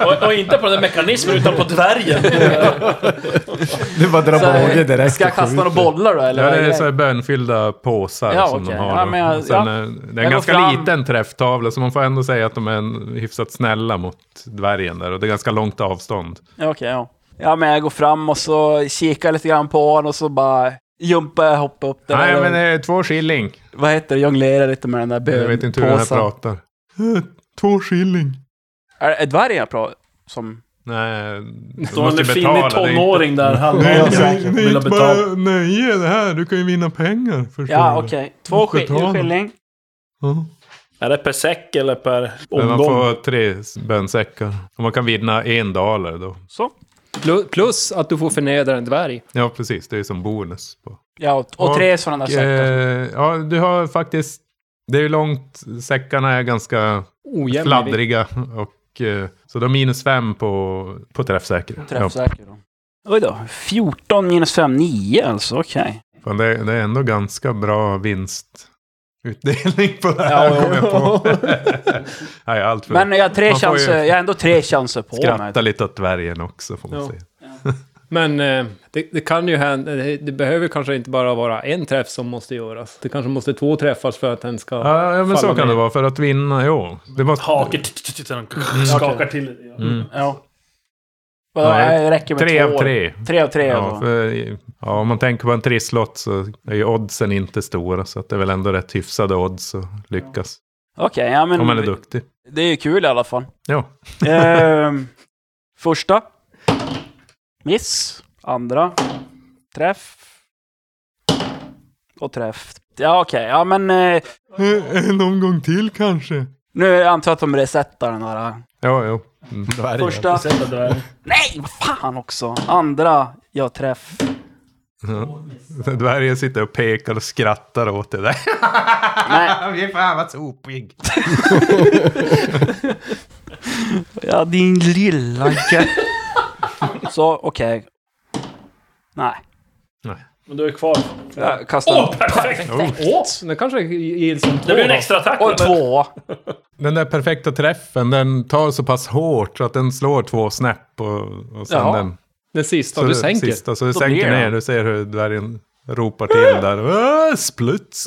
Och, och inte på den mekanismen, utan på dvärgen.
Du bara drar båge direkt
Ska jag
och
kasta några bollar då, eller?
Ja, det är så här bönfyllda påsar
Ja,
som
okej.
de har.
Ja, jag-
Sen
ja.
det är en ganska
fram.
liten träfftavla, så man får ändå säga att de är en, hyfsat snälla mot dvärgen där. Och det är ganska långt avstånd.
Ja, Okej, ja. Ja, men jag går fram och så kikar lite grann på honom och så bara jumpar jag, hoppar upp där.
Nej, men det är två skilling.
Vad heter det? Jonglerar lite med den där bön
Jag vet inte hur den här pratar. Eh, Två skilling.
Är det dvärgen jag pratar som...
Nej, du
Står
måste
en finnig tonåring där,
Nej,
halvnaken.
nej, nej,
betalt.
bara nöje det här. Du kan ju vinna pengar. Förstår
Ja, okej. Två sk- skilling.
Ja.
Är det per säck eller per
Men man
omgång?
får tre bönsäckar. Och man kan vinna en daler då.
Så.
Plu- Plus att du får förnedra en dvärg.
Ja, precis. Det är som bonus. På.
Ja, och, och
Och,
tre sådana där säckar.
Eh, ja, du har faktiskt... Det är ju långt. Säckarna är ganska
Ojämn.
fladdriga. Och, eh, så de har minus fem på, på träffsäkerhet. Ja,
Träffsäker då. Oj då. 14 minus 5, 9 alltså. Okej.
fan, det, det är ändå ganska bra vinstutdelning på det här,
ja.
kommer jag på. Nej, allt för
Men jag har tre chanser. Jag har ändå tre chanser på
skratta
mig.
lite åt dvärgen också, får man
Ja.
säga.
Men eh, det, det kan ju hända, det, det behöver kanske inte bara vara en träff som måste göras. Det kanske måste två träffas för att den ska...
Ja, ja men så kan
ner.
det vara. För att vinna, jo. Det måste...
Hake, t- t- t- t- skakar till. Ja.
Mm.
Ja.
Ja,
det räcker med
Tre
två.
av tre.
Tre av tre
Ja,
alltså.
för, ja, om man tänker på en trisslott så är ju oddsen inte stora. Så att det är väl ändå rätt hyfsade odds att lyckas.
Okej, ja men...
Om man är duktig.
Det är ju kul i alla fall.
Ja.
Ehm, första. Miss. Andra. Träff. Och träff. Ja okej, ja men eh,
En omgång till kanske.
nu antar jag att de resetar den här.
Ja, jo. Mm.
Dvärgen.
Första. Nej, vad fan också! Andra, jag träff.
Ja. Dvärgen sitter och pekar och skrattar åt det där.
Nej,
Fy fan vad sopig.
ja din lilla Så, okej. Nej.
Men du är kvar.
Jag kastar
Åh, perfekt!
Åh! Det kanske gills som
Det blir en extra attack.
Och två.
Den där perfekta träffen, den tar så pass hårt så att den slår två snäpp och, och sen
Jaha.
den...
Den sista
Så
du sänker.
Sista, så du
Då
sänker ner. Du ser hur dvärgen ropar till där. Åh, Spluts!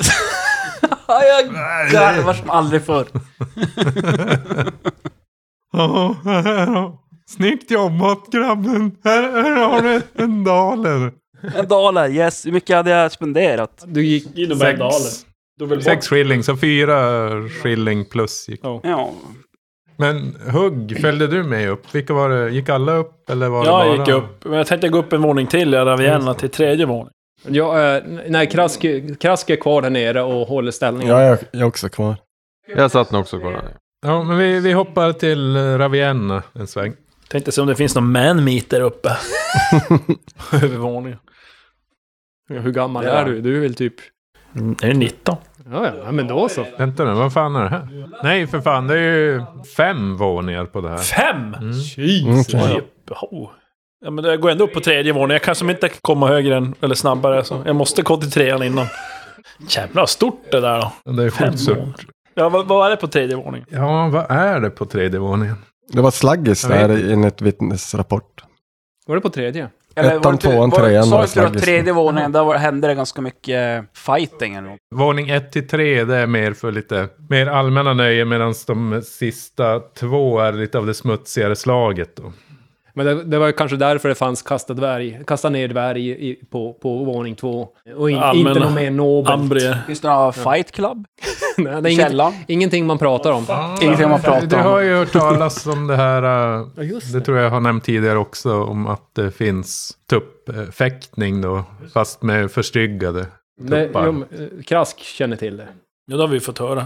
Ja, jag garvar som aldrig förr.
Snyggt jobbat grabben! Här, här har du en daler.
En daler, yes. Hur mycket hade jag spenderat?
Du gick...
Innebär en daler.
Sex skilling, så fyra skilling plus gick.
Ja.
Ja,
Men hugg, följde du med upp? Vilka var det? Gick alla upp eller var det
Jag
bara...
gick upp. Men jag tänkte gå upp en våning till, jag Ravienna, till tredje våning.
Jag, eh, nej, Krask, Krask är kvar där nere och håller ställningen.
Ja, jag, jag är också kvar.
Jag satt nog också kvar där.
Ja, men vi, vi hoppar till eh, Ravienna en sväng.
Tänkte se om det finns någon man-meet där uppe. Över våningen.
Ja, Hur gammal
Ja.
är du? Du är väl typ...
Mm, Är det 19?
Ja, ja, men då så.
Vänta nu, vad fan är det här? Nej, för fan, det är ju fem våningar på det här.
Fem?
Mm,
Jesus.
okej.
Oj, oh. Ja, men jag går ändå upp på tredje våningen. Jag kan som inte komma högre än, eller snabbare. Så jag måste gå till trean innan. Jävlar vad stort det där då.
Det är skitsurt.
våningar. Ja, vad, vad är det på tredje våningen?
Ja, vad är det på tredje våningen?
Det var slaggis där enligt vittnesrapport.
Var det på tredje?
Ettan, tvåan, trean
Sa du att
slaggis.
tredje våningen, där var, hände det ganska mycket fighting eller?
Våning 1 till 3 det är mer för lite mer allmänna nöjen medan de sista två är lite av det smutsigare slaget. Då.
Men det, det var kanske därför det fanns kasta dvärg, kasta ner dvärg i, på, på våning två. Och in,
Allmänna
inte något mer nobelt.
Finns det några fight club?
Nej, det är inget, ingenting man pratar om.
Ingenting man pratar
Du har
om.
ju hört talas om det här, äh,
Ja, just
det tror jag har nämnt tidigare också, om att det finns tuppfäktning då, fast med förstyggade
Det,
tuppar.
jo, eh, Krask känner till det.
Ja, det har vi fått höra.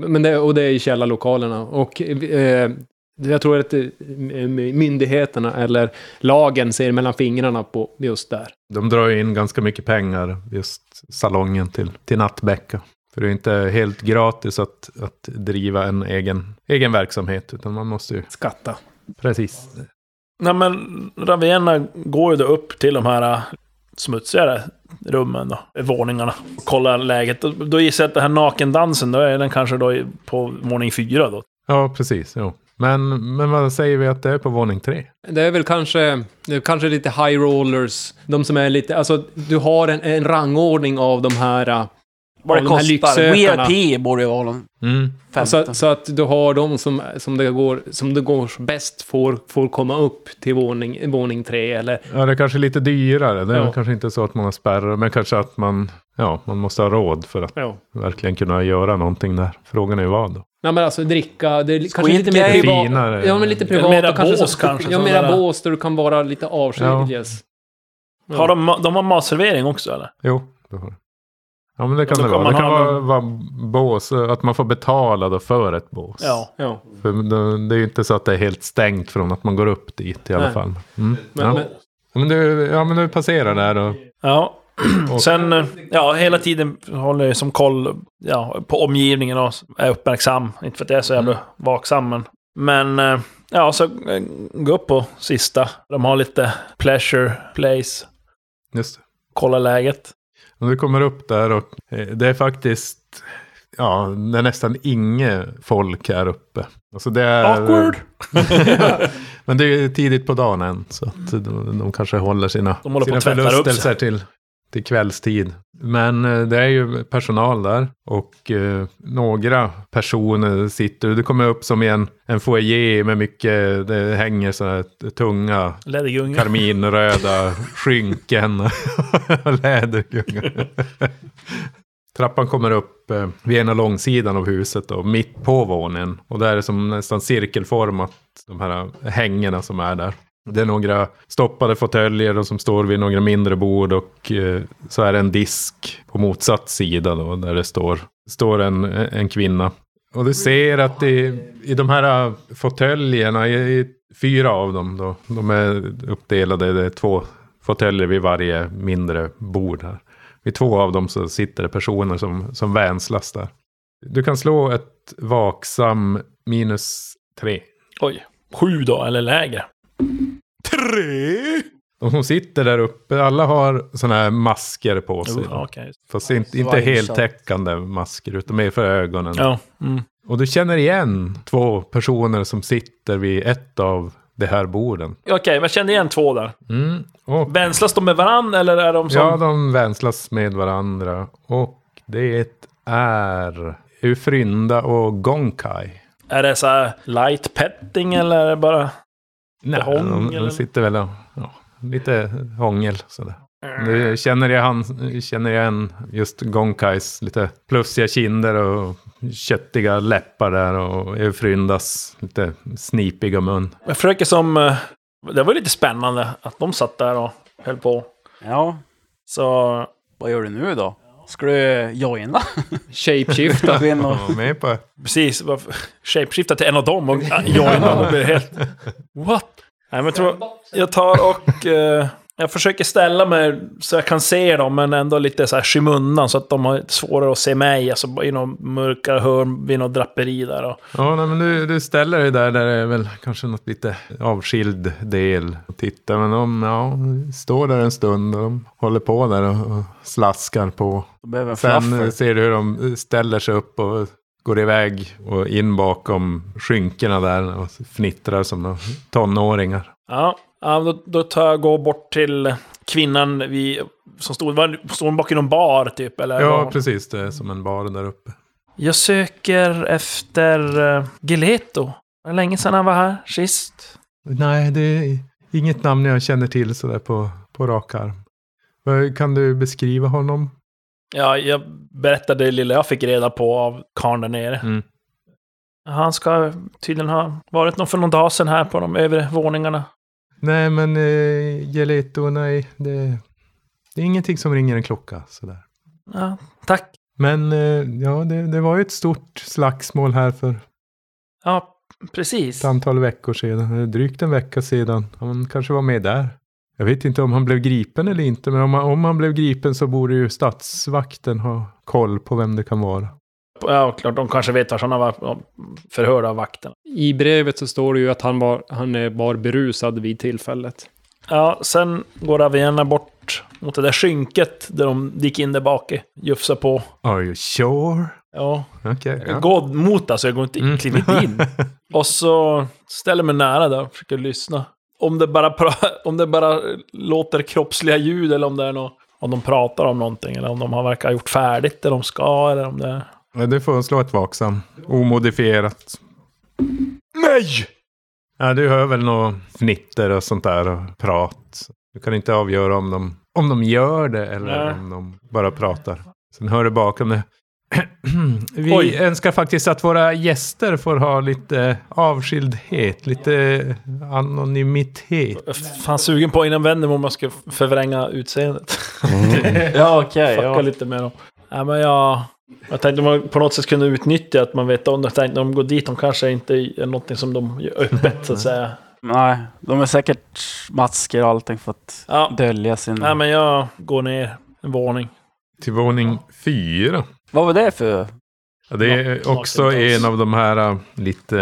Men det, och det är i källarlokalerna. Och eh, jag tror att eh, myndigheterna eller lagen ser mellan fingrarna på just där.
De drar ju in ganska mycket pengar, just salongen till, till Nattbäcka. För det är inte helt gratis att, att driva en egen, egen verksamhet, utan man måste ju...
Skatta.
Precis.
Nej men Ravenna går ju då upp till de här äh, smutsigare rummen då, våningarna. Och kollar läget. Då, då gissar jag att den här nakendansen, då är den kanske då på våning fyra då.
Ja, precis. Jo. Men, men vad säger vi att det är på våning tre?
Det är väl kanske, det är kanske lite high rollers. De som är lite, alltså du har en, en rangordning av de här... eh,
Vad det
de
kostar. VIP borde ju vara någon
Mm.
Så, så att du har de som, som, det går, som det går bäst får, får komma upp till våning, våning tre eller...
Ja, det är kanske lite dyrare. Det är
Ja.
kanske inte så att man har spärrar, men kanske att man, ja, man måste ha råd för att
Ja.
verkligen kunna göra någonting där. Frågan är ju vad då?
Nej men alltså dricka, det är kanske lite mer privat.
Finare.
Ja men lite privat.
mera
och kanske
bås
så,
kanske,
Ja, mera
där-
bås där du kan vara lite avskiljes. Ja.
Har de, de har matservering också eller?
Jo, det har. Ja, men det kan
Då
det
kan
vara. Det
man
kan
ha
vara,
någon-
vara bås, att man får betala då för ett bås.
Ja.
Ja.
För det, det är ju inte så att det är helt stängt från att man går upp dit i alla
Nej.
fall. Mm.
Men,
ja.
men,
Men, du, ja, men du passerar där och...
Ja.
och
Sen, eh, ja, hela tiden håller jag som koll ja, på omgivningen och är uppmärksam. Inte för att jag är så jävla vaksam, men... Men, eh, ja, så eh, gå upp på sista. De har lite pleasure place.
just det.
Kolla läget.
Och du kommer upp där och det är faktiskt... Ja, det är nästan inget folk här uppe. Alltså det är...
Awkward!
Men det är tidigt på dagen än. Så att de, de kanske håller sina,
De
sina förlustelser till, till kvällstid. Men eh, det är ju personal där. Och eh, några personer sitter. Du kommer upp som i en, en foyer med mycket, det hänger sådana här tunga karminröda skynken lädergungar. Trappan kommer upp eh, vid ena långsidan av huset och mitt på våningen. Och där är det som nästan cirkelformat, de här hängena som är där. Det är några stoppade fåtöljer som står vid några mindre bord och eh, så är det en disk på motsatt sida då där det står, står en, en kvinna. Och du ser att i, i de här eh, fåtöljerna, i, i fyra av dem då, de är uppdelade, det är två fåtöljer vid varje mindre bord här. Vid två av dem så sitter det personer som, som vänslas där. Du kan slå ett vaksam minus tre.
Oj. Sju då, eller lägre. Tre!
De som sitter där uppe, alla har sådana här masker på sig.
Oh, just-
Fast inte, inte heltäckande masker, utan mer för ögonen.
Ja. Mm.
Och du känner igen två personer som sitter vid ett av de här borden.
Okej, men jag kände igen två där.
Mm. Och,
Vänslas de med varann eller är de som...
ja, de vänslas med varandra. Och det är Ufrynda och Gonkai.
Är det så här light petting eller är det bara...
Nej, de, de sitter väl och, ja, lite hångel sådär. Nu känner jag, han, känner jag igen just Gonkais lite plussiga kinder och köttiga läppar där och Eufryndas lite snipiga mun.
Jag försöker som... eh, Det var lite spännande att de satt där och höll på.
Ja,
Så...
vad gör du nu då? Ska du joina?
Shapeshifta.
Och...
Ja, med på
Precis, shapeshifta till en av dem och joina. Blir helt... What? Nej, men jag tror... Jag tar och... eh, jag försöker ställa mig så jag kan se dem, men ändå lite så här skymundan så att de har svårare att se mig. Alltså i någon mörka hörn vid något draperi där. Och,
Ja, nej, men du, du ställer dig där, där det är väl kanske något lite avskild del och tittar. Men de ja, står där en stund och de håller på där och, och slaskar på. Sen ser du hur de ställer sig upp och går iväg och in bakom skynkorna där och fnittrar som tonåringar.
ja, Ja, då, då tar jag och går bort till kvinnan vi, som stod, var, stod hon bak i någon bar typ? Eller
Ja, precis. Det är som en bar där uppe.
Jag söker efter uh, Gileto. Det var länge sedan han var här sist.
Nej, det är inget namn jag känner till sådär på, på rak arm. Kan du beskriva honom?
Ja, jag berättade det lilla jag fick reda på av karln där nere.
Mm.
Han ska tydligen ha varit någon för någon dag sedan här på de övre våningarna.
Nej, men eh, Geleto, nej. Det, det är ingenting som ringer en klocka sådär.
Ja, tack.
Men eh, ja, det, det var ju ett stort slagsmål här för
Ja, precis.
ett antal veckor sedan. Drygt en vecka sedan. Han kanske var med där. Jag vet inte om han blev gripen eller inte, men om han, om han blev gripen så borde ju statsvakten ha koll på vem det kan vara.
Ja, klart. De kanske vet var han var förhörd av vakten.
I brevet så står det ju att han var, han var berusad vid tillfället.
Ja, sen går Ravenna bort mot det där skynket där de gick in där bak. i, Jufsar på.
Are you sure?
Ja,
Okej.
jag
ja.
går mot alltså, jag går inte
Mm.
kliver in. Och så ställer mig nära där och försöker lyssna. Om det bara, om det bara låter kroppsliga ljud eller om det är något, om de pratar om någonting eller om de har verkar ha gjort färdigt det de ska eller om det.
Men du får slå ett vaksam. Omodifierat.
Nej!
Ja, du hör väl något fnitter och sånt där och prat. Du kan inte avgöra om de, om de gör det eller
Nej.
om de bara pratar. Sen hör du bakom det. Vi
Oj.
önskar faktiskt att våra gäster får ha lite avskildhet, lite anonymitet.
Jag är fan sugen på innan vänder om jag ska förvränga utseendet.
Ja, okej.
Fucka
ja.
lite med dem. Ja, men jag, jag tänkte om man på något sätt kunde utnyttja att man vet om det. Jag tänkte om de går dit, de kanske inte är någonting som de gör öppet så att säga.
Nej, de är säkert masker och allting för att
Ja,
dölja sin...
nej, men jag går ner en våning.
Till våning fyra.
Vad var det för...
Ja, det är också en av de här äh, lite,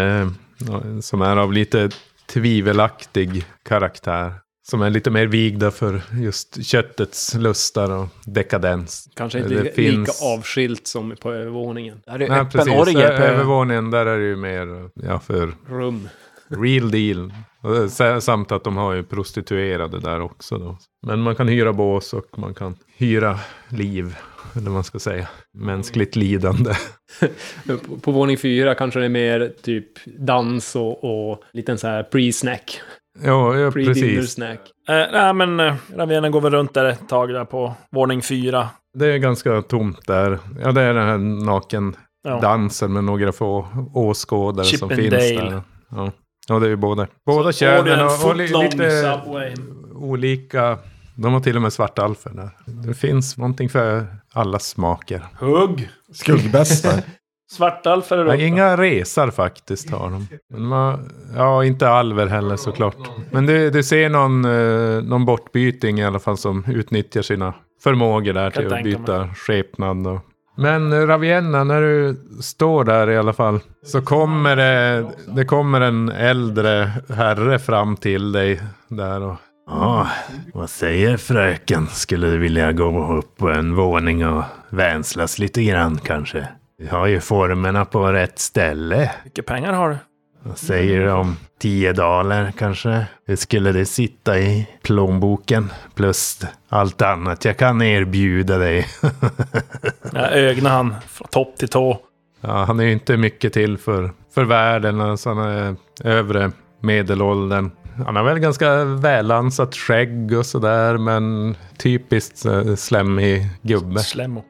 äh, som är av lite tvivelaktig karaktär. Som är lite mer vigda för just köttets lustar och dekadens.
Kanske inte
Det
lika,
finns-
lika avskilt som på övervåningen.
Det är ju
Nej,
öppen
precis.
orgie på...
Övervåningen, där är det ju mer ja, för
Rum.
real deal. Är Samt att de har ju prostituerade där också då. Men man kan hyra bås och man kan hyra liv. Eller vad man ska säga. Mänskligt lidande.
På, på våning fyra kanske det är mer typ dans och, och liten så här pre-snack.
Ja, ja
Pre-dinner
precis.
snack.
Eh, nej, men eh, Ravenna går väl runt där ett tag där på våning fyra.
Det är ganska tomt där. Ja, det är den här naken
Ja.
dansen med några få åskådare som finns
Chippendale.
där. Ja. Ja, det är ju båda. Båda könen och, och li, lite
Subway.
olika. De har till och med svartalfer där. Det finns någonting för alla smaker.
Hugg!
Skuggbästar.
Svartalfer är
Ja,
det
inga resar faktiskt har de. Men man, ja, inte alver heller såklart. Men du, du ser någon, eh, någon bortbyting i alla fall som utnyttjar sina förmågor där till att byta skepnad. Och. Men eh, Ravienna, när du står där i alla fall så kommer det, det kommer en äldre herre fram till dig där och Ja, vad säger fröken? Skulle du vilja gå upp på en våning och vänslas lite grann kanske? Vi har ju formerna på rätt ställe.
Mycket pengar har du?
Vad säger du om tio daler kanske? Hur skulle det sitta i plånboken? Plus allt annat jag kan erbjuda dig.
Jag ögnar han från topp till tå.
ja, han är ju inte mycket till för, för världen. Alltså han är övre medelåldern. Han har väl ganska välansat skägg och sådär, men typiskt eh, slemmig gubbe.
Slemmo.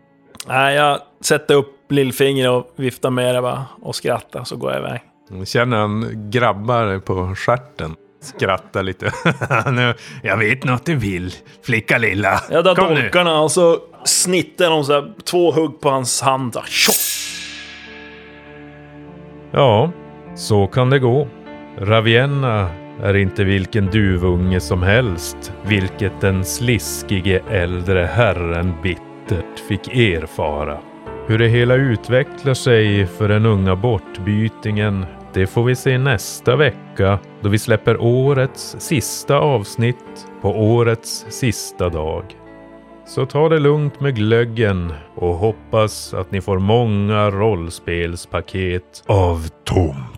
Nej, jag sätter upp lillfingret och viftar med det bara och skrattar så går jag iväg.
Jag Känner han grabbar på stjärten. Skrattar lite. nu, jag vet något du vill, flicka lilla.
Jag drar
Kom
dolkarna och så snittar de så här, två hugg på hans hand. Så!
Ja, så kan det gå. Ravienna är inte vilken duvunge som helst, vilket den sliskige äldre herren bittert fick erfara. Hur det hela utvecklar sig för den unga bortbytingen, det får vi se nästa vecka då vi släpper årets sista avsnitt på årets sista dag. Så ta det lugnt med glöggen och hoppas att ni får många rollspelspaket
Av tomten.